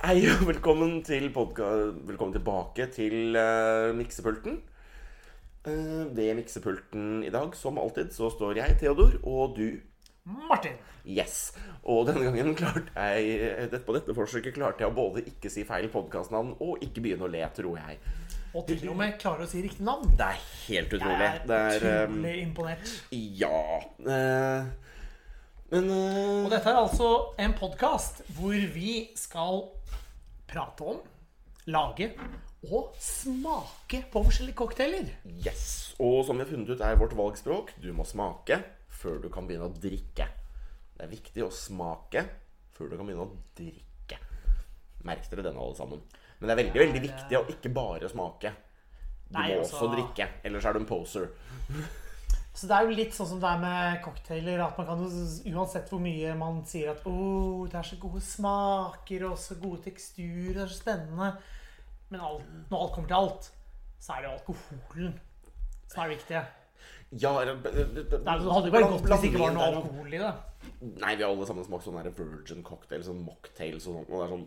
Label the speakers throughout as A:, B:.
A: Hei og velkommen, til velkommen tilbake til uh, miksepulten. Uh, ved miksepulten i dag, som alltid, så står jeg, Theodor, og du,
B: Martin.
A: Yes. Og denne gangen klarte jeg dette- På dette forsøket klarte jeg å både ikke si feil podkastnavn og ikke begynne å le, tror jeg.
B: Og til og med klarer å si riktig navn.
A: Det er helt
B: Jeg
A: utrolig.
B: er
A: Det er um,
B: utrolig imponert.
A: Ja Uh, Men eh,
B: Og dette er altså en podkast hvor vi skal prate om, lage og smake på forskjellige cocktailer.
A: Yes. Og som vi har funnet ut, er vårt valgspråk du må smake før du kan begynne å drikke. Det er viktig å smake før du kan begynne å drikke. Merk dere denne, alle sammen. Men det er veldig veldig viktig å ikke bare smake. Du
B: Nei,
A: må
B: også
A: også drikke, ellers er du en poser.
B: Så det er jo litt sånn som det er med cocktailer. At man kan jo, uansett hvor mye man sier at oh, det er så gode smaker og så gode teksturer, det er så spennende Men alt, når alt kommer til alt, så er det jo alkoholen som er det viktige.
A: Ja, det, det, det,
B: Det hadde jo vært godt hvis det ikke var noe alkohol i det.
A: Nei, vi har alle sammen smakt sånn virgin cocktail, sånn mocktails og sånt. Og det er sånn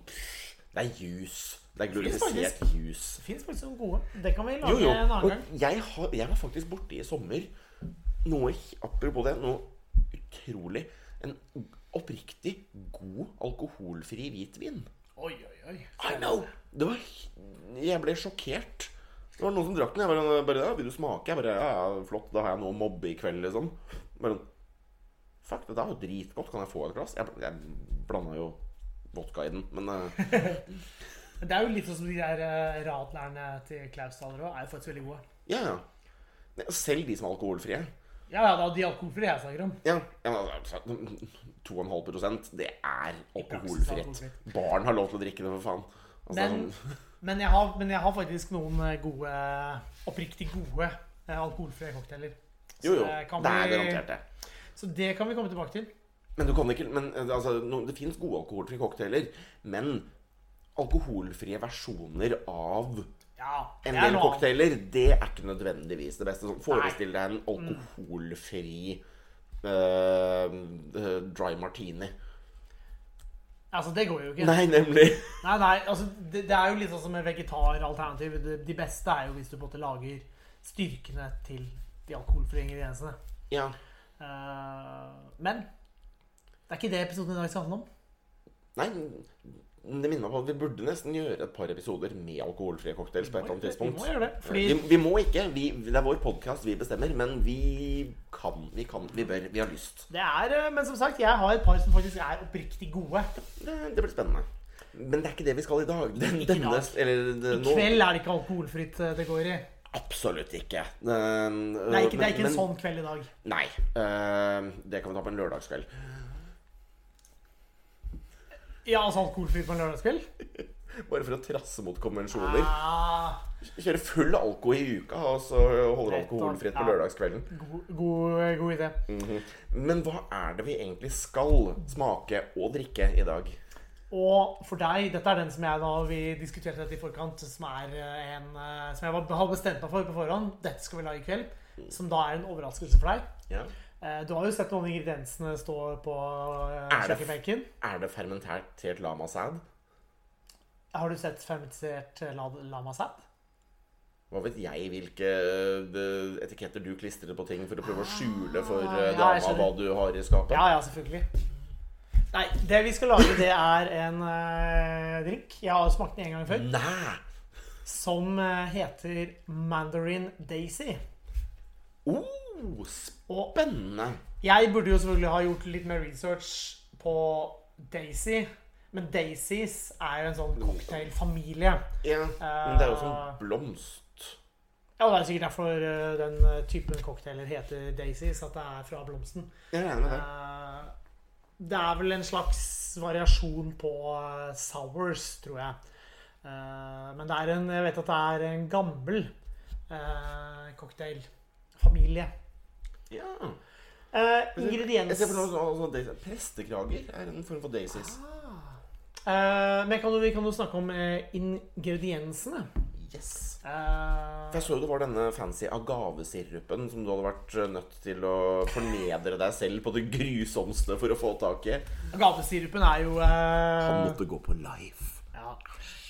A: Det er juice. Det er glorifisert juice.
B: Det fins faktisk noen gode. Det kan vi lage
A: Jo, jo.
B: en annen gang.
A: Jeg, har, jeg var faktisk borte i sommer noe Apropos det, noe utrolig En oppriktig god alkoholfri hvitvin.
B: Oi, oi, oi.
A: I know! Det var Jeg ble sjokkert. Det var noen som drakk den. Jeg bare, bare ja, 'Vil du smake?' Jeg bare, ja, ja, flott, da har jeg noe å mobbe i kveld, liksom. Bare Fuck, dette er jo dritgodt. Kan jeg få et glass? Jeg, jeg blanda jo vodka i den, men
B: uh... Det er jo litt sånn som de der uh, radlerne til Klaus taler òg, er jo faktisk veldig gode.
A: ja, ja. Selv de som er alkoholfrie.
B: Ja, ja, det er de alkoholfrie jeg snakker om.
A: Ja, ja altså, 2,5 prosent, det er alkoholfritt. Barn har lov til å drikke det, for faen. Altså,
B: Men,
A: sånn-
B: men, jeg har, men jeg har faktisk noen eh, gode, oppriktig gode eh, alkoholfrie cocktailer.
A: Jo, jo.
B: det
A: Det er garantert det.
B: Så det kan vi komme tilbake til.
A: Men du kan ikke men, altså, no, Det fins gode alkoholfrie cocktailer, men alkoholfrie versjoner av
B: Ja,
A: en del cocktailer, det er ikke nødvendigvis det beste. Sånn, Forestill deg en alkoholfri eh, eh, dry martini.
B: Altså, det går jo ikke.
A: Nei, nemlig.
B: Nei, nei, altså, det, det er jo litt sånn som med vegetaralternativ. De, de beste er jo hvis du på en måte lager styrkene til de alkoholfrie ingrediensene.
A: Ja.
B: Uh, men det er ikke det episoden i dag skal handle om.
A: Nei, det minner meg på at vi burde nesten gjøre et par episoder med alkoholfrie cocktails på et eller annet
B: Vi må gjøre det. Fordi
A: Vi, vi må ikke. Vi, det er vår podkast, vi bestemmer. Men vi kan, vi kan, vi bør, vi har lyst.
B: det er eh, Men som sagt, jeg har et par som faktisk er oppriktig gode.
A: Det, det blir spennende. Men det er ikke det vi skal i dag. Den,
B: Ikke
A: denne,
B: dag.
A: eller det,
B: I
A: nå,
B: kveld er det ikke alkoholfritt eh, det går i.
A: Absolutt ikke. Uh,
B: Det er ikke, det er ikke
A: men-
B: en sånn kveld i dag.
A: Nei. Uh, det kan vi ta på en lørdagskveld.
B: Ja, altså alkoholfritt på en lørdagskveld?
A: Bare for å trasse mot konvensjoner.
B: Ah,
A: Kjøre full alko i uka, og så holder alkoholfritt på lørdagskvelden.
B: god, god, god idé.
A: Men hva er det vi egentlig skal smake og drikke i dag?
B: Og for deg, dette er den som jeg da vi diskuterte dette i forkant, som er eh, en eh, Som jeg hadde bestemt meg for på forhånd. Dette skal vi lage i kveld. Som da er en overraskelse for deg.
A: Ja.
B: Eh, Du har jo sett noen av ingrediensene stå på eh,
A: det-
B: kjøkkenbenken.
A: Er det fermentert lamasæd?
B: Har du sett fermentert eh, la- lamasæd?
A: Hva vet jeg hvilke etiketter du klistrer på ting for å prøve å skjule for
B: Ah,
A: eh,
B: ja,
A: dama hva du har i skapet?
B: Ja, ja, selvfølgelig. Nei, det vi skal lage, det er en uh, drink. Jeg har smakt den en gang før.
A: Nei!
B: Som heter Mandarin Daisy.
A: Oh,
B: Og
A: spennende!
B: jeg burde jo selvfølgelig ha gjort litt mer research på Daisy. Men Daisies er jo en sånn cocktailfamilie.
A: Ja, men det er jo sånn blomst.
B: Ja, det er sikkert derfor eh, den eh, typen cocktailer heter Daisies, at det er fra blomsten.
A: Jeg regner med det.
B: Eh, Det er vel en slags variasjon på eh, sours, tror jeg. Eh, Men det er en, jeg vet at det er en gammel eh, cocktailfamilie.
A: Ja.
B: Eh,
A: Jeg ser for meg sånn- sånn daisy- Prestekrager er en form for daisies.
B: Eh, men kan du, vi kan jo snakke om eh, ingrediensene.
A: Yes.
B: Eh,
A: For jeg så jo det var denne fancy agavesirupen som du hadde vært eh, nødt til å fornedre deg selv på det grusomste for å få tak i.
B: Agavesirupen er jo
A: Han
B: eh,
A: måtte gå på life.
B: ja, Ja.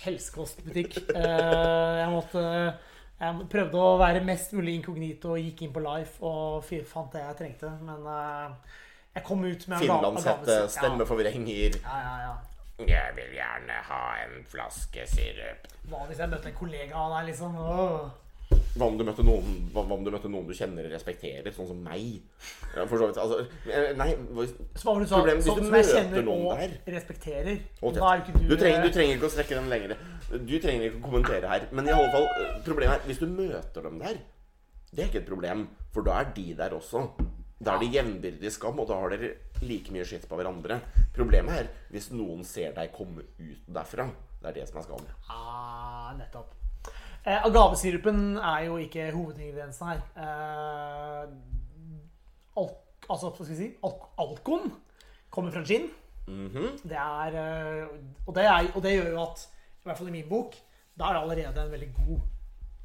B: Helsekostbutikk. Eh, jeg måtte Jeg prøvde å være mest mulig inkognito og gikk inn på Life og fant det jeg trengte. Men uh, jeg kom ut med
A: Finlandshette, stemmeforvrenger.
B: Ja, ja, ja.
A: Jeg vil gjerne ha en flaske sirup.
B: Hva hvis jeg møtte en kollega av deg, liksom? Åh.
A: Hva om du møtte noen, hva hva om du møtte noen du kjenner og respekterer, sånn som meg? Ja, for så vidt. Altså, eh, nei
B: det du sa?
A: Problemet,
B: Sånn som jeg kjenner og
A: der-
B: respekterer.
A: Hold
B: Da er
A: kjeft.
B: ikke du
A: Du trenger,
B: eh,
A: du trenger ikke å strekke den lenger. Du trenger ikke å kommentere her. Men i alle fall, eh, problemet er hvis du møter dem der, det er ikke et problem. For da er de der også. Da er de jevnbyrdig skam, og da har dere like mye skitt på hverandre. Problemet er hvis noen ser deg komme ut derfra. Det er det som er skam.
B: Ah, nettopp. Eh, agavesirupen er jo ikke hovedingrediensen her. Eh, al altså, hva skal vi si? al alkoen kommer fra gin.
A: Mhm.
B: Det er, eh, og, det er, og det gjør jo at, i hvert fall i min bok, da er det allerede en veldig god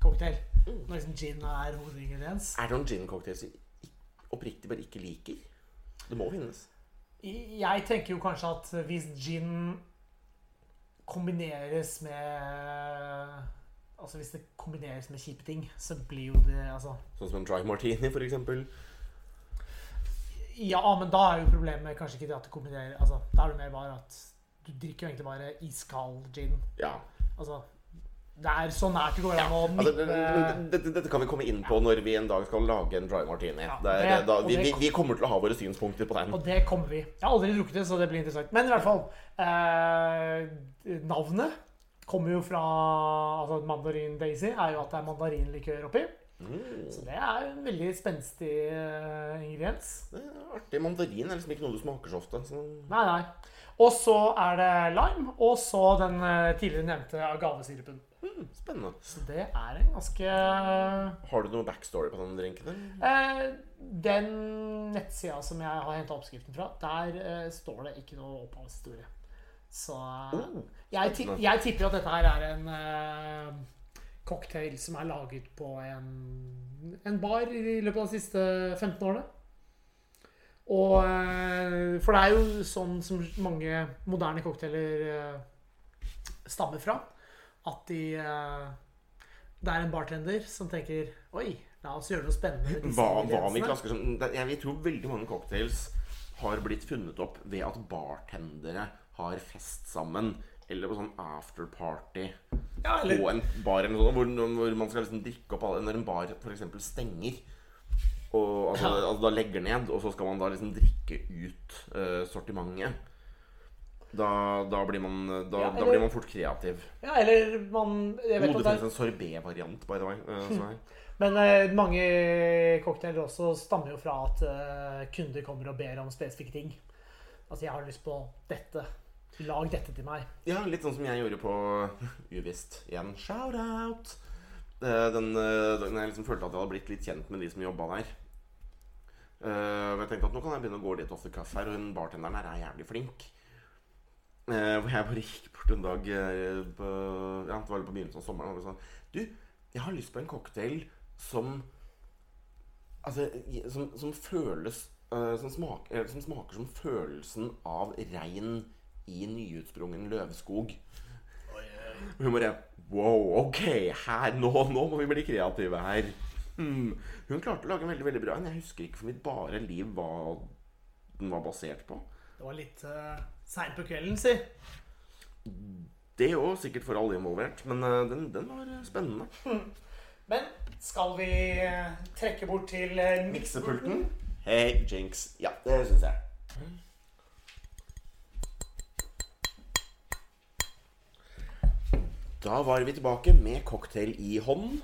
B: cocktail. Når liksom gin er hovedingrediens.
A: Er det noen gin cocktails jeg oppriktig bare ikke liker? Det må finnes.
B: Jeg tenker jo kanskje at hvis gin kombineres med Altså hvis det kombineres med kjipe ting, så blir jo det altså
A: Sånn som en dry martini, for eksempel.
B: Ja, men da er jo problemet kanskje ikke det at det kombinerer Altså, Da er det mer bare at du drikker jo egentlig bare iskald gin.
A: Ja.
B: Altså Det er så nært det går an å
A: Altså,
B: nippe
A: det- dette, kan vi komme inn på når vi en dag skal lage en dry martini.
B: Ja,
A: Det er, da, vi, vi, vi kommer til å ha våre synspunkter på den.
B: Og det kommer vi. Jeg har aldri drukket det, så det blir interessant. Men i hvert fall eh, Navnet kommer jo fra altså Mandarin Daisy er jo at det er mandarinlikør oppi.
A: Mm.
B: Så det er jo en veldig spenstig uh, ingrediens.
A: Det er artig. Mandarin er liksom ikke noe du smaker så ofte. Så.
B: Nei, nei. Og så er det lime, og så den uh, tidligere nevnte agavesirupen.
A: Mm, spennende.
B: Så det er en ganske
A: Har du noe backstory på denne drinken?
B: eh, Den nettsida som jeg har henta oppskriften fra, der eh, står det ikke noe opphavshistorie. Så
A: Oh,
B: jeg, jeg tipper at dette her er en uh, cocktail som er laget på en, en bar i løpet av de siste 15 årene. Og uh, For det er jo sånn som mange moderne cocktailer uh, stammer fra. At de Det er en bartender som tenker Oi, la oss gjøre noe spennende med disse
A: Hva, hva om vi som Jeg tror veldig mange cocktails har blitt funnet opp ved at bartendere har fest sammen. Eller på sånn afterparty
B: Ja, eller-
A: på en bar eller noe sånt, hvor, hvor man skal liksom drikke opp alle Når en bar f.eks. stenger, og altså,
B: Ja.
A: altså da legger ned, og så skal man da liksom drikke ut uh, sortimentet. Da, da, blir man, da,
B: Ja,
A: da blir man fort kreativ.
B: Ja, eller man Jeg vet
A: Oh, det finnes en sorbet-variant, by the way. Uh,
B: Men uh, mange cocktailer også stammer jo fra at uh, kunder kommer og ber om spesifikke ting. Altså, jeg har lyst på dette. Lag dette til meg.
A: Ja, litt sånn som jeg gjorde på Uvisst. Igjen, shout-out! Eh, Den, dagen jeg liksom følte at jeg hadde blitt litt kjent med de som jobba der. Eh, og jeg tenkte at nå kan jeg begynne å gå litt off the cuff her, og hun bartenderen her er jævlig flink. Eh, hvor jeg bare gikk bort en dag eh, på, ja, det var på begynnelsen av sommeren og sa Du, jeg har lyst på en cocktail som Altså, som, som føles eh, som, smaker, som smaker som følelsen av regn i nyutsprungen løvskog. Og hun bare Wow, ok, her, nå, nå må vi bli kreative her. Hmm. Hun klarte å lage en veldig veldig bra en. Jeg husker ikke for mitt bare liv hva den var basert på.
B: Det var litt uh, seint på kvelden, si.
A: Det òg, sikkert for alle involvert. Men uh, den, den var spennende. spennende.
B: Men skal vi eh, trekke bort til uh,
A: Miksepulten. Hei, Jinx. Ja, det syns jeg. Da var vi tilbake med cocktail i hånd.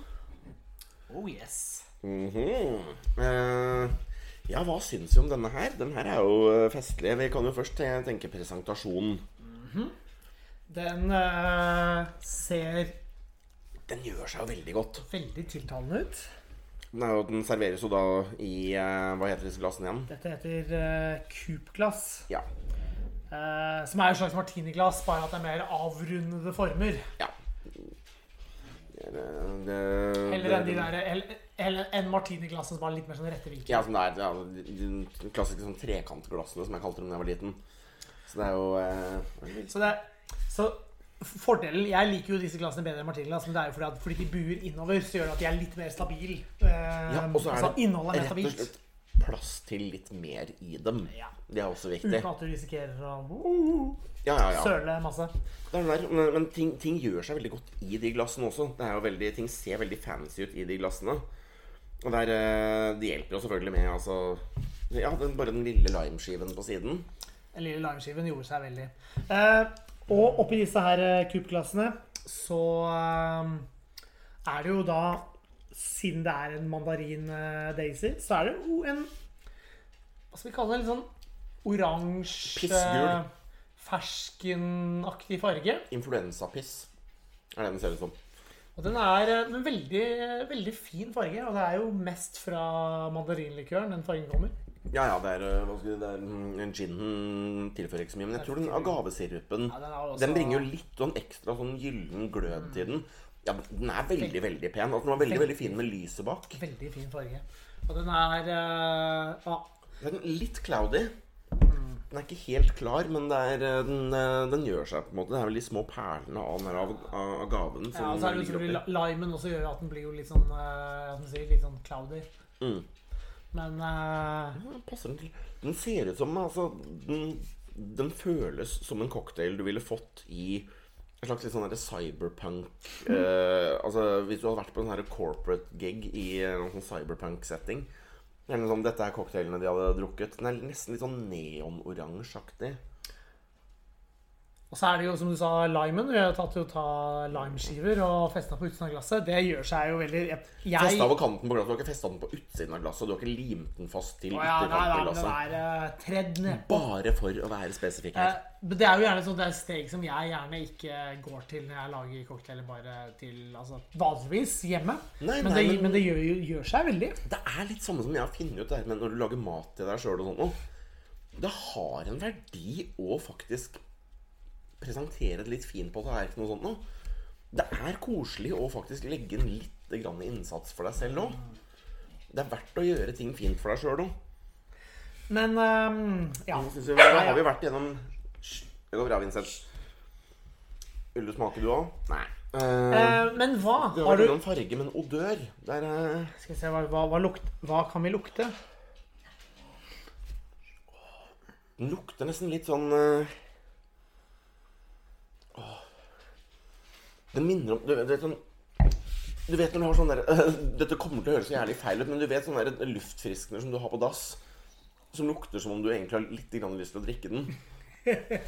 B: Oh yes.
A: Mm -hmm. uh, ja, hva syns vi om denne her? Den her er jo eh, festlig. Vi kan jo først te- tenke -hmm.
B: Den uh, ser
A: Den gjør seg jo veldig godt.
B: veldig tiltalende ut.
A: Er jo, den serveres jo da i eh, Hva heter disse glassene igjen?
B: Dette heter uh, Coop-glass.
A: Ja.
B: eh, som er et slags martiniglass, bare at det er mer avrundede former.
A: ja.
B: Heller enn de der heller enn martiniglassene som har litt mer sånn rette vinkel.
A: Ja, som det er ja, de, klassiske sånn trekantglassene som jeg kalte dem da jeg var liten. Så det er jo eh, det?
B: Så, det, så Fordelen Jeg liker jo disse glassene bedre enn Martini-glass, men det er jo fordi, at, fordi de buer innover, så gjør det at de er litt mer stabile. Eh,
A: Ja, og så er
B: altså, innholdet er mer stabilt.
A: Plass til litt mer i dem.
B: Ja.
A: Det er også viktig.
B: Uten at du risikerer å
A: Ja, ja, ja.
B: søle masse.
A: Er der, men men ting, ting gjør seg veldig godt i de glassene også. Veldig, ting ser veldig fancy ut i de glassene. Og der, eh, det hjelper jo selvfølgelig med altså, ja, den, bare den lille limeskiven på siden.
B: Den lille limeskiven gjorde seg veldig. Eh, og oppi disse her eh, så eh, er det jo da Siden det er en mandarin eh, daisy, så er det jo en Hva skal vi kalle det? Litt sånn oransje. Ferskenaktig farge.
A: Influensapiss er det den ser ut som.
B: Og den er eh, en veldig, veldig fin farge. Og det er jo mest fra mandarinlikøren den fargen kommer.
A: Ja, ja, det er, eh, hva skal vi, det er Ginen tilfører ikke så mye, men jeg tror den agavesirupen
B: Ja, den
A: Den bringer jo litt sånn ekstra sånn gyllen glød til den. Ja, men Den er veldig, veldig pen. Altså, den var veldig, veldig fin med lyset bak.
B: Veldig fin farge. Og den er uh, ah.
A: Den er litt cloudy.
B: Mm.
A: Den er ikke helt klar, men det er, eh, den, eh, den gjør seg på en måte. Det er vel de små perlene av av, av av gaven som
B: Ja, og så er det utrolig limen også gjør at den blir jo litt sånn uh, skal litt sånn cloudy.
A: Mm.
B: Men uh,
A: Ja, passer den til. Den ser ut som altså, den, den føles som en cocktail du ville fått i en slags litt sånn cyberpunk eh, Altså Hvis du hadde vært på en sånn corporate gig i en sånn cyberpunk-setting Eller sånn, Dette er cocktailene de hadde drukket. Den er nesten litt sånn neonoransjeaktig.
B: Og så er det jo, som du sa, limen. Vi har tatt jo ta limeskiver og festa på utsiden av glasset. Det gjør seg jo veldig Jeg,
A: Festa på kanten på glasset. Du har ikke festa den på utsiden av glasset. Du har ikke limt den fast til
B: ja,
A: ytterkanten av glasset.
B: er uh, tredd ned.
A: Bare for å være spesifikk her.
B: Eh, det er jo gjerne sånn det er steg som jeg gjerne ikke går til når jeg lager cocktailer bare til altså, vanligvis hjemme.
A: Nei,
B: men,
A: nei,
B: det,
A: men-
B: men det gjør, gjør seg veldig.
A: Det er litt samme som jeg har funnet ut det her med når du lager mat til deg sjøl og sånn. Det har en verdi å faktisk presentere det litt fint på tallerkenen og sånt noe. Det er koselig å faktisk legge inn litt grann innsats for deg selv òg. Det er verdt å gjøre ting fint for deg sjøl òg.
B: Men um, ja.
A: Da har vi vært gjennom Hysj, Det går bra, Vincent. Vil du smake, du òg? Nei.
B: Uh, men hva
A: det var ikke noen farge, men odør. Det er eh,
B: Skal vi se, hva, hva, hva, lukt, hva kan vi lukte?
A: Den lukter nesten litt sånn eh, Den minner om Du vet sånn Du vet når du har sånn der Dette kommer til å høres så jævlig feil ut, men du vet sånn der luftfriskner som du har på dass, som lukter som om du egentlig har litt grann lyst til å drikke den.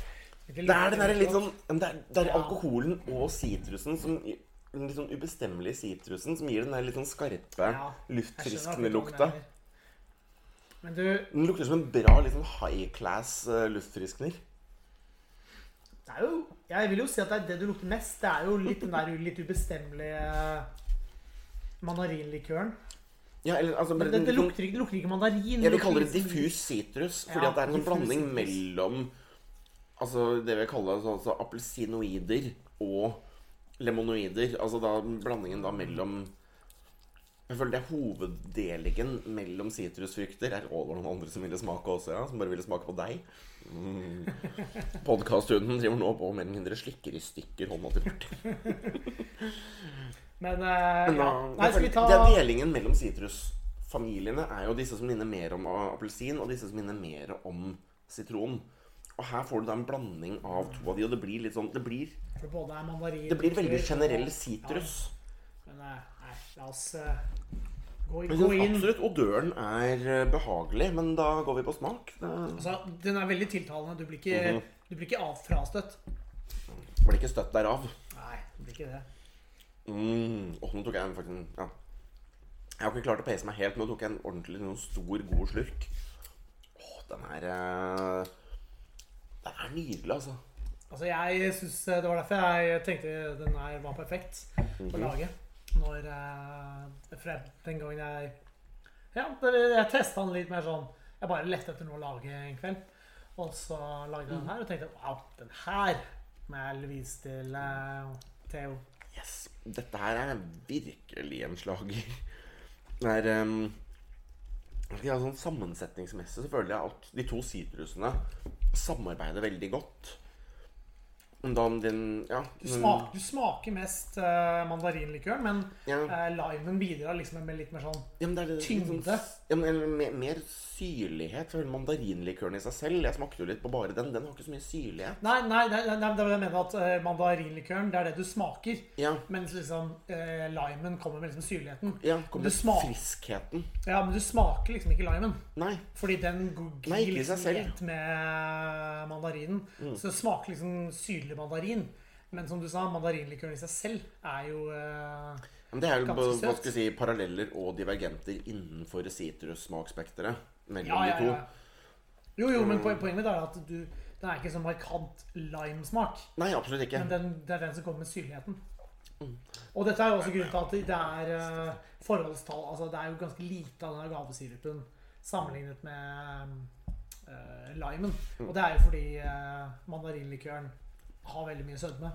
A: Det er den der litt sånn Det er, det er alkoholen og sitrusen som Den litt sånn ubestemmelige sitrusen som gir den der litt sånn skarpe,
B: Ja,
A: luftfriskende lukta.
B: du,
A: Den lukter som en bra litt sånn high class uh, luftfriskner.
B: Jo Jeg vil jo si at det er det du lukter mest. Det er jo litt den der litt ubestemmelige mandarinlikøren.
A: Ja, eller altså
B: Men det, det lukter ikke, det lukter ikke mandarin.
A: Jeg vil kalle det diffus sitrus, fordi
B: Ja,
A: at det er en sånn blanding
B: citrus.
A: mellom Altså det vi kaller altså, altså appelsinoider og lemonoider. Altså da blandingen da mellom Jeg føler det hoveddelingen mellom sitrusfrukter. Er over noen andre som ville smake også, ja? Som bare ville smake på deg? Mm. Podkasthunden driver nå på mer eller mindre slikker i stykker hånda til Martin.
B: Men
A: uh,
B: ja. Nei, skal vi ta
A: Den delingen mellom sitrusfamiliene er jo disse som minner mer om appelsin, og disse som minner mer om sitron. Og her får du da en blanding av to av de, og det blir litt sånn Det blir, det blir veldig generell sitrus.
B: Ja, men eh, nei, la oss eh, gå, gå inn.
A: absolutt odøren er eh, behagelig, men da går vi på smak.
B: Altså, den er veldig tiltalende. Du blir ikke,
A: Mhm.
B: du blir ikke avfrastøtt.
A: blir ikke støtt derav.
B: Nei, det blir ikke det.
A: Mm. Åh, nå tok jeg en faktisk Ja. Jeg har ikke klart å pace meg helt, men nå tok jeg en ordentlig noen stor, god slurk. Åh, den er eh, Den er nydelig, altså.
B: Altså, jeg synes Det var derfor jeg tenkte den her var perfekt
A: Mhm.
B: å lage. Når eh, fra Den gangen jeg Ja, jeg testa den litt mer sånn Jeg bare lette etter noe å lage en kveld. Og så lagde jeg den her og tenkte wow, den her må jeg vise til uh, Theo.
A: Yes. Dette her er virkelig en slager. Det er um, ja, sånn Sammensetningsmessig så føler jeg at de to sitrusene samarbeider veldig godt. Den Ja.
B: Du,
A: men-
B: smak, du smaker mest uh, mandarinlikøren, men
A: Ja.
B: uh, limen bidrar liksom med litt mer sånn
A: Ja, men det det,
B: Tyngde.
A: Ja, men, mer, mer syrlighet. For mandarinlikøren i seg selv Jeg smakte jo litt på bare den. Den har ikke så mye syrlighet.
B: Nei, nei, nei, nei, det er det jeg mener at uh, mandarinlikøren, det er det du smaker. Mens liksom uh, limen kommer med liksom syrligheten.
A: ja kommer
B: med
A: friskheten.
B: Ja, men du smaker liksom ikke limen.
A: Nei.
B: Fordi den glir liksom.
A: Mm.
B: ett med mandarinen. Så det smaker liksom syrlig mandarin. Men som du sa, mandarinlikøren i seg selv er jo eh,
A: Men det er jo
B: Ganske
A: hva skal jeg si, paralleller og divergenter innenfor sitrussmaksspekteret mellom
B: Ja, ja,
A: de to.
B: ja. Jo, jo, men poen- poenget mitt er at du, den er ikke så markant limesmak.
A: Nei, absolutt ikke.
B: Men den, det er den som kommer med syrligheten.
A: Mm.
B: Og dette er jo også grunnen til at det er eh, forholdstall Altså det er jo ganske lite av den gavesirupen sammenlignet med eh, limen.
A: Mm.
B: Og det er jo fordi eh, mandarinlikøren har veldig mye sødme.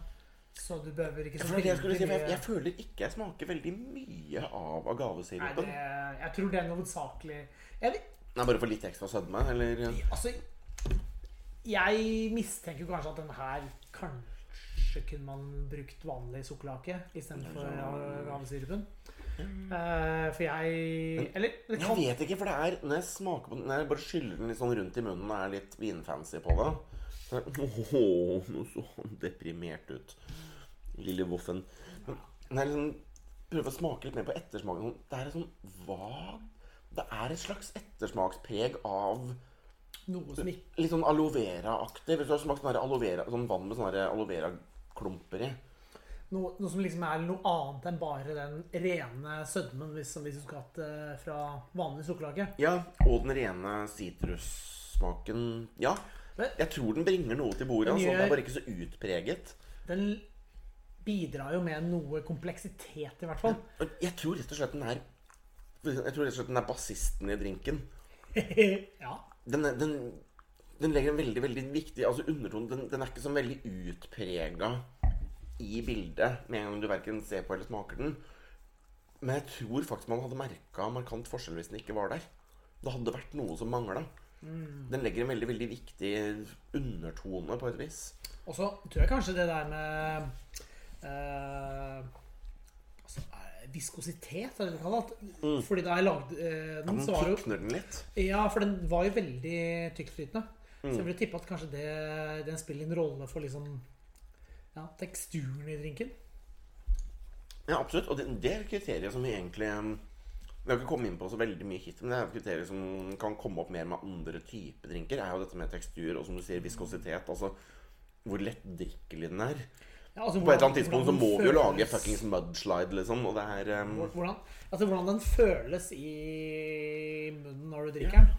B: Så du behøver ikke så
A: jeg, si, jeg, jeg føler ikke jeg smaker veldig mye av agavesirupen.
B: jeg tror det er hovedsakelig jeg,
A: Nei, Bare for litt ekstra sødme, eller
B: Altså Jeg mistenker kanskje at den her Kanskje kunne man brukt vanlig sukkerlake istedenfor agavesirupen. Uh, for jeg Eller det
A: Jeg vet ikke, for det er Når jeg smaker på den Når jeg bare skyller den litt sånn rundt i munnen og er litt vinfancy på det Åh, nå så deprimert ut. Lille voffen. Men jeg liksom prøver å smake litt mer på ettersmaken sånn, Det er sånn vag Det er et slags ettersmakspreg av
B: noe som ikke
A: litt sånn aloe vera-aktig. Hvis du har smakt sånn aloe vera, sånn vann med sånne aloe vera-klumper i.
B: noe, noe som liksom er noe annet enn bare den rene sødmen hvis, hvis du skulle hatt det fra vanlig sukkerlake.
A: Ja, og den rene sitrussmaken. Ja. Jeg tror den bringer noe til bordet.
B: Den
A: Altså. Det er bare ikke så utpreget.
B: den bidrar jo med noe kompleksitet, i hvert fall.
A: Jeg tror rett og slett den er Jeg tror rett og slett den er bassisten i drinken.
B: ja.
A: Den, den, den legger en veldig veldig viktig altså undertone. Den, den er ikke så veldig utprega i bildet med en gang du verken ser på eller smaker den. Men jeg tror faktisk man hadde merka markant forskjell hvis den ikke var der. Det hadde vært noe som mangla. Den legger en veldig veldig viktig undertone på et vis.
B: Og så tror jeg kanskje det der med eh, altså, eh, Viskositet, er det det kaller Mm. Fordi da jeg lagde eh,
A: Ja,
B: den,
A: men
B: så var jo
A: den litt?
B: Ja, for den var jo veldig tyktflytende. Så jeg ville tippe at kanskje det, den spiller en rolle for liksom ja, teksturen i drinken.
A: Ja, absolutt. Og det, det er kriteriet som vi egentlig Vi har ikke kommet inn på så veldig mye hit, men det er et kriterium som kan komme opp mer med andre typer drinker, er jo dette med tekstur og som du sier, viskositet. Altså hvor lettdrikkelig den er.
B: Ja, altså,
A: På et eller annet tidspunkt så må
B: føles...
A: vi jo lage fuckings mudslide, liksom. Og det er um,
B: Hvordan, altså, hvordan den føles i munnen når du drikker den.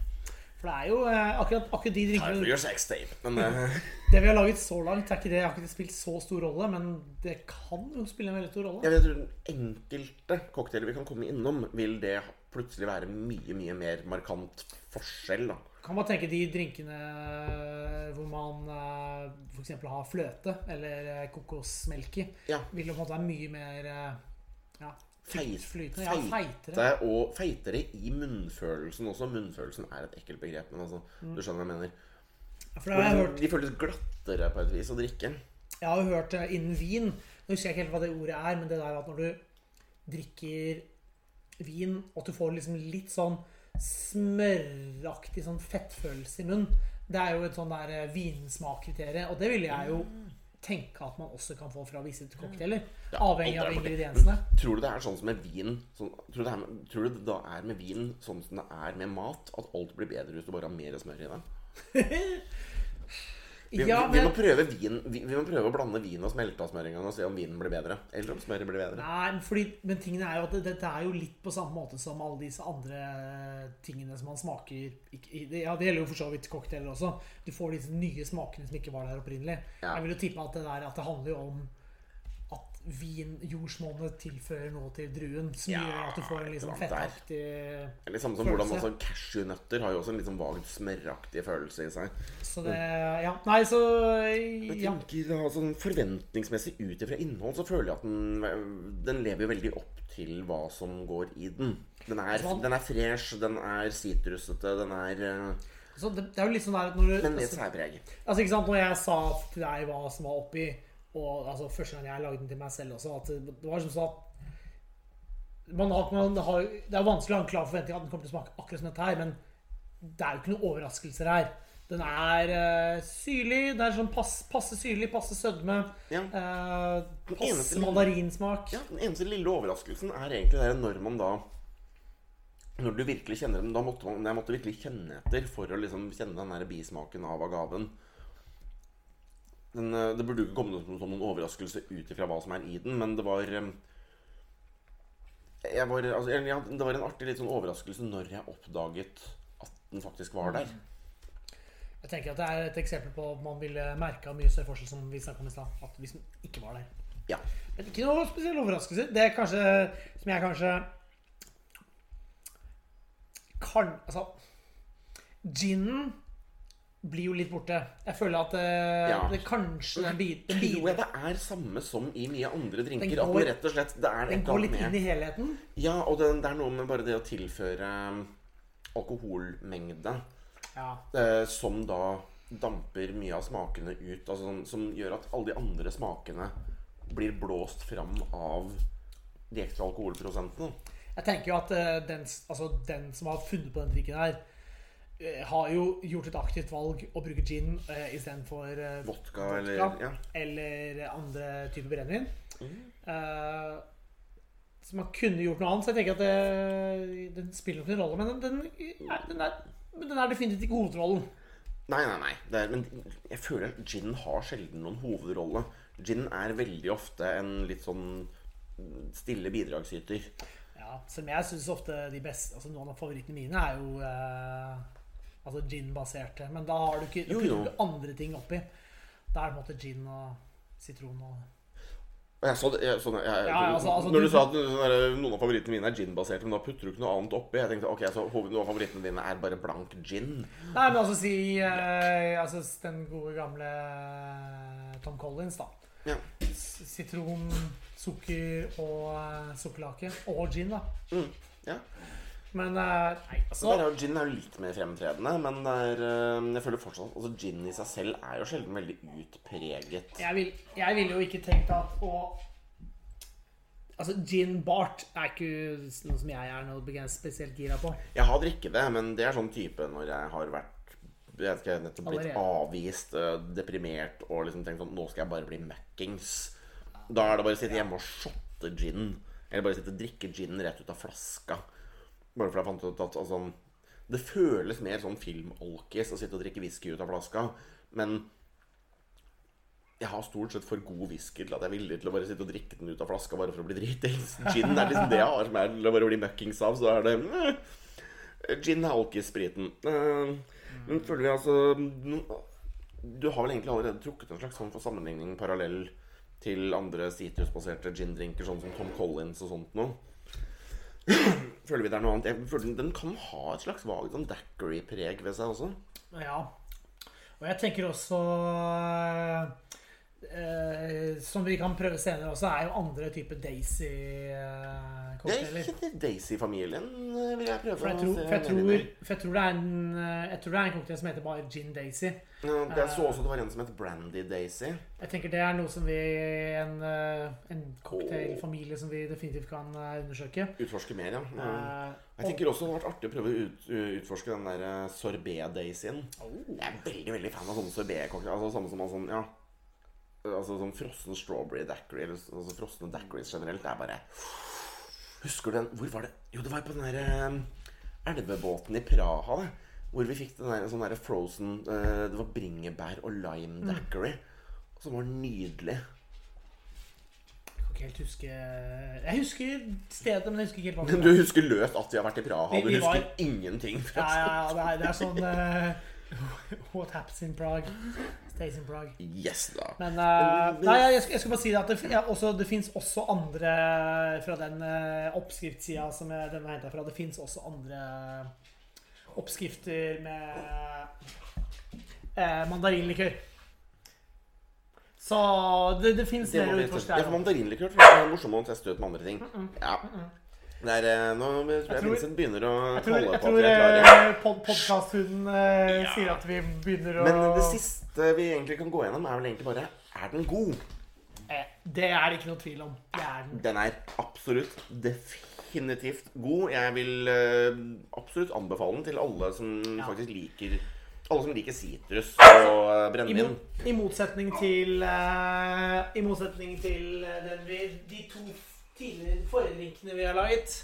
B: For det er jo eh, akkurat, akkurat de drinkene
A: uh,
B: Det vi har laget så langt, er ikke det, har ikke det spilt så stor rolle, men det kan jo spille en veldig stor rolle.
A: jeg vet den enkelte cocktailer vi kan komme innom, vil det plutselig være mye, mye mer markant forskjell, da.
B: Kan man tenke de drinkene hvor man eh, eksempel har fløte eller eh, kokosmelk i,
A: Ja.
B: vil jo på en måte være mye mer eh, ja,
A: Feit.
B: Ja, feitere.
A: feite og feitere i munnfølelsen også. Munnfølelsen er et ekkelt begrep, men altså, du skjønner hva jeg mener.
B: Har jeg hørt
A: De føles glattere på et vis å drikke.
B: Jeg har jo hørt eh, innen vin Nå husker jeg ikke helt hva det ordet er, men det der at når du drikker vin, og du får liksom litt sånn smøraktig sånn fettfølelse i munnen, det er jo et sånn der eh, vinsmakkriterium. Og det ville jeg jo tenke at man også kan få fra visse cocktailer.
A: Ja,
B: Avhengig av ingrediensene.
A: Tror du det er sånn som med vin sånn, tror, du det er, tror du det da er med vin sånn som det er med mat? At alt blir bedre hvis du bare har mer smør i det? Vi,
B: Ja,
A: men... vi, må prøve vin, vi, vi må prøve å blande vin og smelta smør en gang og se om vinen blir bedre. Eller om smøret blir bedre.
B: Nei, fordi, men tingene er jo at det- er jo litt på samme måte som alle disse andre tingene som man smaker Ja, det gjelder jo for så vidt cocktailer også. Du får disse nye smakene som ikke var der opprinnelig.
A: Ja.
B: Jeg vil jo tippe at det der at det handler jo om vin, jordsmonnet, tilfører noe til druen som
A: Ja,
B: gjør at du får en
A: annet
B: fettaktig
A: Eller samme som hvordan
B: Følelse.
A: altså, Cashewnøtter har jo også en litt sånn vagt smøraktig følelse i seg.
B: Så det Ja. Nei, så
A: Jeg
B: Ja.
A: tenker da, sånn Forventningsmessig ut ifra innhold så føler jeg at den, den lever jo veldig opp til hva som går i den. Den er,
B: Sånn.
A: den er fresh, den er sitrusete, den er eh,
B: Så det, det er jo litt sånn der at når du
A: Men litt særpreg.
B: altså, altså, ikke sant, Når jeg sa til deg hva som var oppi, og altså, første gang jeg lagde den til meg selv også, at det, var som sånn at man har, man har, Det er vanskelig å ha en klar forventning at den kommer til å smake akkurat som dette her, men det er jo ikke noen overraskelser her. Den er uh, syrlig. Det er sånn pass, passe syrlig, passe sødme.
A: Ja. Uh,
B: passe mandarinsmak.
A: Ja, Den eneste lille overraskelsen er egentlig det når man da Når du virkelig kjenner den Da måtte man, jeg måtte virkelig kjenne etter for å liksom kjenne den der bismaken av agaven. Den, eh, det burde jo ikke komme som, som noen overraskelse ut ifra hva som er i den, men det var eh, jeg var, altså, jeg- Det var en artig litt sånn overraskelse når jeg oppdaget at den faktisk var der.
B: Jeg tenker at Det er et eksempel på at man ville merka mye større forskjell, som vi om i sted, At hvis den ikke var der.
A: Ja.
B: Men ikke noe spesiell overraskelse. Det er kanskje som jeg kanskje kan Altså Ginen blir jo litt borte. Jeg føler at eh,
A: Ja.
B: det kanskje den biter
A: Tror jeg det er samme som i mye andre drinker.
B: Den
A: at
B: går-
A: den rett og slett det er
B: Den går litt
A: med.
B: inn i helheten.
A: Ja, og det, det er noe med bare det å tilføre um, alkoholmengde
B: Ja.
A: eh, som da damper mye av smakene ut. Altså som, som gjør at alle de andre smakene blir blåst fram av de ekstra alkoholprosentene.
B: Jeg tenker jo at eh, den, altså, den som har funnet på den drikken her, har jo gjort et aktivt valg å bruke gin uh, istedenfor uh,
A: Vodka eller ja.
B: eller andre typer brennevin.
A: Mm.
B: Eh, så man kunne gjort noe annet. Så jeg tenker at det, den spiller nok en rolle. Men den, den, er, den, er, den er definitivt ikke hovedrollen.
A: Nei, nei, nei. Det er, men jeg føler at gin har sjelden noen hovedrolle. Gin er veldig ofte en litt sånn stille bidragsyter.
B: Ja, Selv om jeg syns ofte de beste altså Noen av favorittene mine er jo eh, altså gin-baserte. Men da har du ikke,
A: Jo, jo.
B: du andre ting oppi. Da er det på en måte gin og sitron og
A: jeg så det, jeg, sånn, jeg,
B: Ja, altså- altså,
A: når du, sa at sånn noen av favorittene mine er gin-baserte, men da putter du ikke noe annet oppi. Jeg tenkte ok, så noen av favorittene dine er bare blank gin.
B: Nei, men altså si eh, altså, Den gode gamle Tom Collins, da.
A: Ja.
B: Sitron, sukker og eh, sukkerlake. Og gin, da.
A: Mm, ja.
B: Men eh, nei, altså
A: der er jo Gin er jo litt mer fremtredende, men det er, øh, jeg føler fortsatt altså gin i seg selv er jo sjelden veldig utpreget.
B: jeg, vil, ville jo ikke tenkt at å Altså, gin bart er ikke noe som jeg er noe spesielt gira på.
A: Jeg har drikket det, men det er sånn type når jeg har vært jeg vet ikke, nettopp blitt
B: Allerede.
A: avvist, øh, deprimert og liksom tenkt sånn Nå skal jeg bare bli møkkings. Da er det bare å sitte hjemme og shotte gin. Eller bare sitte og drikke gin rett ut av flaska. Bare fordi jeg fant ut at altså, Det føles mer sånn filmalkis å sitte og drikke whisky ut av flaska. Men jeg har stort sett for god whisky til at jeg er villig til å bare sitte og drikke den ut av flaska bare for å bli dritings. Gin er liksom det jeg har som er til å bare bli møkkings av. Så er det eh, Gin er alkisspriten. Eh, men føler vi altså no- Du har vel egentlig allerede trukket en slags form for sammenligning parallell til andre sitrusbaserte gin-drinker, sånn som Tom Collins og sånt noe. Føler vi det er noe annet? Jeg føler den, kan ha et slags vagt sånn daiquiri-preg ved seg også.
B: Ja. Og jeg tenker også eh, Som vi kan prøve senere også, er jo andre typer
A: Det er ikke Daisy-familien, eh, vil jeg prøve
B: For jeg,
A: å
B: tror,
A: se
B: for, jeg tror, for jeg tror det er en eh, Jeg tror det er en cocktail som heter bare Gin Daisy.
A: Ja, Jeg så også det var en som het Brandy Daisy.
B: Jeg tenker det er noe som vi En, eh, en cocktailfamilie som vi definitivt kan eh, undersøke.
A: Utforske mer, ja.
B: Eh,
A: Jeg tenker også det hadde vært artig å prøve å ut, utforske den der eh, sorbet-daisyen.
B: oh.
A: Jeg er veldig veldig fan av sånne sorbet-cocktail. Altså samme som sånn, ja Altså sånn frossen strawberry daiquiri, eller altså frosne daiquiris generelt. Er bare Husker du den Hvor var det? Jo, det var på den der eh, elvebåten i Praha, det. Hvor vi fikk den der, sånn der frozen eh, Det var bringebær og lime daiquiri. Som var nydelig.
B: Jeg huske Jeg husker stedet, men jeg husker ikke helt hva
A: Men du husker løst at vi har vært i Praha. Du
B: husker var-
A: ingenting.
B: Ja, ja, ja, det er, det er sånn uh, What happens in Prague stays in Prague.
A: Yes, da.
B: Men uh, Nei, jeg, jeg skulle bare si at det, ja, også, det fins også andre fra den uh, oppskriftssida som jeg, den er henta fra. Det fins også andre oppskrifter med uh, mandarinlikør. Så det, det fins
A: Det, mandarinlikør tror jeg er morsomt å teste ut med andre ting. Ja. Det er, eh, nå tror jeg,
B: tror-
A: Vincent begynner å
B: Jeg tror, jeg
A: på
B: tror
A: at vi er klare.
B: eh, podkasthunden eh, sier at vi begynner å
A: Men det siste vi egentlig kan gå gjennom, er vel egentlig bare Er den god?
B: Eh, Det er det ikke noe tvil om. Det er den.
A: Den er absolutt definitivt god. Jeg vil eh, absolutt anbefale den til alle som
B: Ja.
A: faktisk liker Alle som liker sitrus og brennevin.
B: I,
A: brennevin.
B: mo I motsetning til eh, I motsetning til eh, den vi, de to tidligere forrige drinkene vi har laget,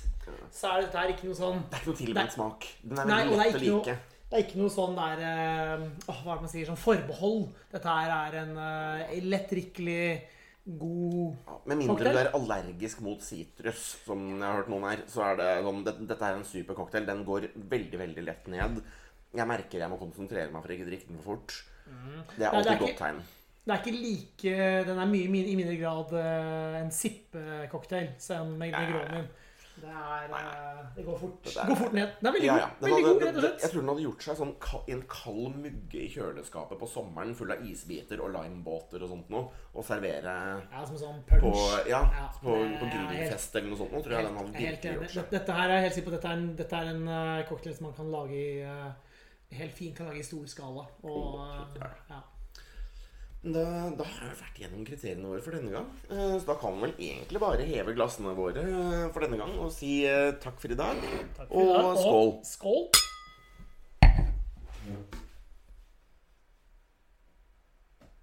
B: så er dette her ikke noe sånn
A: Det er ikke noe tilbudt smak. Den er veldig lett å
B: ikke noe-
A: like.
B: Det er ikke noe sånn der eh, åh, Hva er det man sier? Sånn forbehold. Dette her er en uh, lettdrikkelig, god
A: Ja, Med mindre
B: Cocktail?
A: du er allergisk mot sitrus, som jeg har hørt noen er, så er det sånn det, Dette er en super cocktail. Den går veldig, veldig lett ned. Jeg merker jeg må konsentrere meg for ikke å drikke den for fort. Det er
B: Mm. Nei, det er
A: alltid
B: ikke-
A: godt tegn.
B: Det er ikke like Den er mye min- i mindre grad eh, en sippecocktail enn Negronien. Negronin. Det er eh, Det går fort.
A: Det er-
B: går fort ned. Den er veldig
A: Ja,
B: god.
A: ja. Den
B: Veldig
A: hadde,
B: god, rett og
A: jeg tror den hadde gjort seg sånn i en kald mugge i kjøleskapet på sommeren, full av isbiter og limebåter og sånt noe, og servere
B: Ja, som sånn punch.
A: på, ja,
B: Ja,
A: på, på grillfest eller noe sånt. noe, tror jeg den hadde virkelig gjort seg.
B: Dette, her er helt sikker på dette er en, dette er en uh, cocktail som man kan lage i uh, Helt fint kan lage i stor skala. Og eh,
A: ja. Da, da har vi vært gjennom kriteriene våre for denne gang. Eh, Så da kan vi vel egentlig bare heve glassene våre eh, for denne gang og si eh, takk for i dag.
B: Takk for i dag.
A: Og skål.
B: Skål.